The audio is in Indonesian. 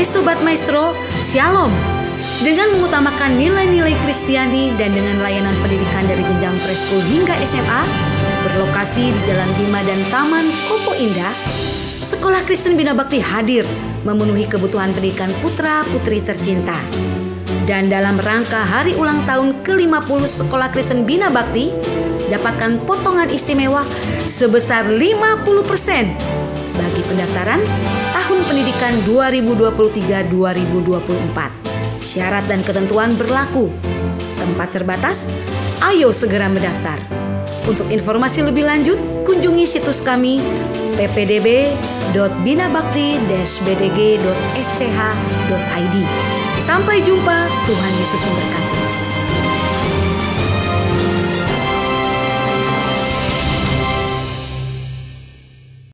Sobat Maestro, Shalom. Dengan mengutamakan nilai-nilai Kristiani dan dengan layanan pendidikan dari jenjang preschool hingga SMA, berlokasi di Jalan Bima dan Taman Kopo Indah, Sekolah Kristen Bina Bakti hadir memenuhi kebutuhan pendidikan putra-putri tercinta. Dan dalam rangka hari ulang tahun ke-50 Sekolah Kristen Bina Bakti, dapatkan potongan istimewa sebesar 50% bagi pendaftaran tahun pendidikan 2023-2024. Syarat dan ketentuan berlaku. Tempat terbatas, ayo segera mendaftar. Untuk informasi lebih lanjut, kunjungi situs kami ppdb.binabakti-bdg.sch.id. Sampai jumpa, Tuhan Yesus memberkati.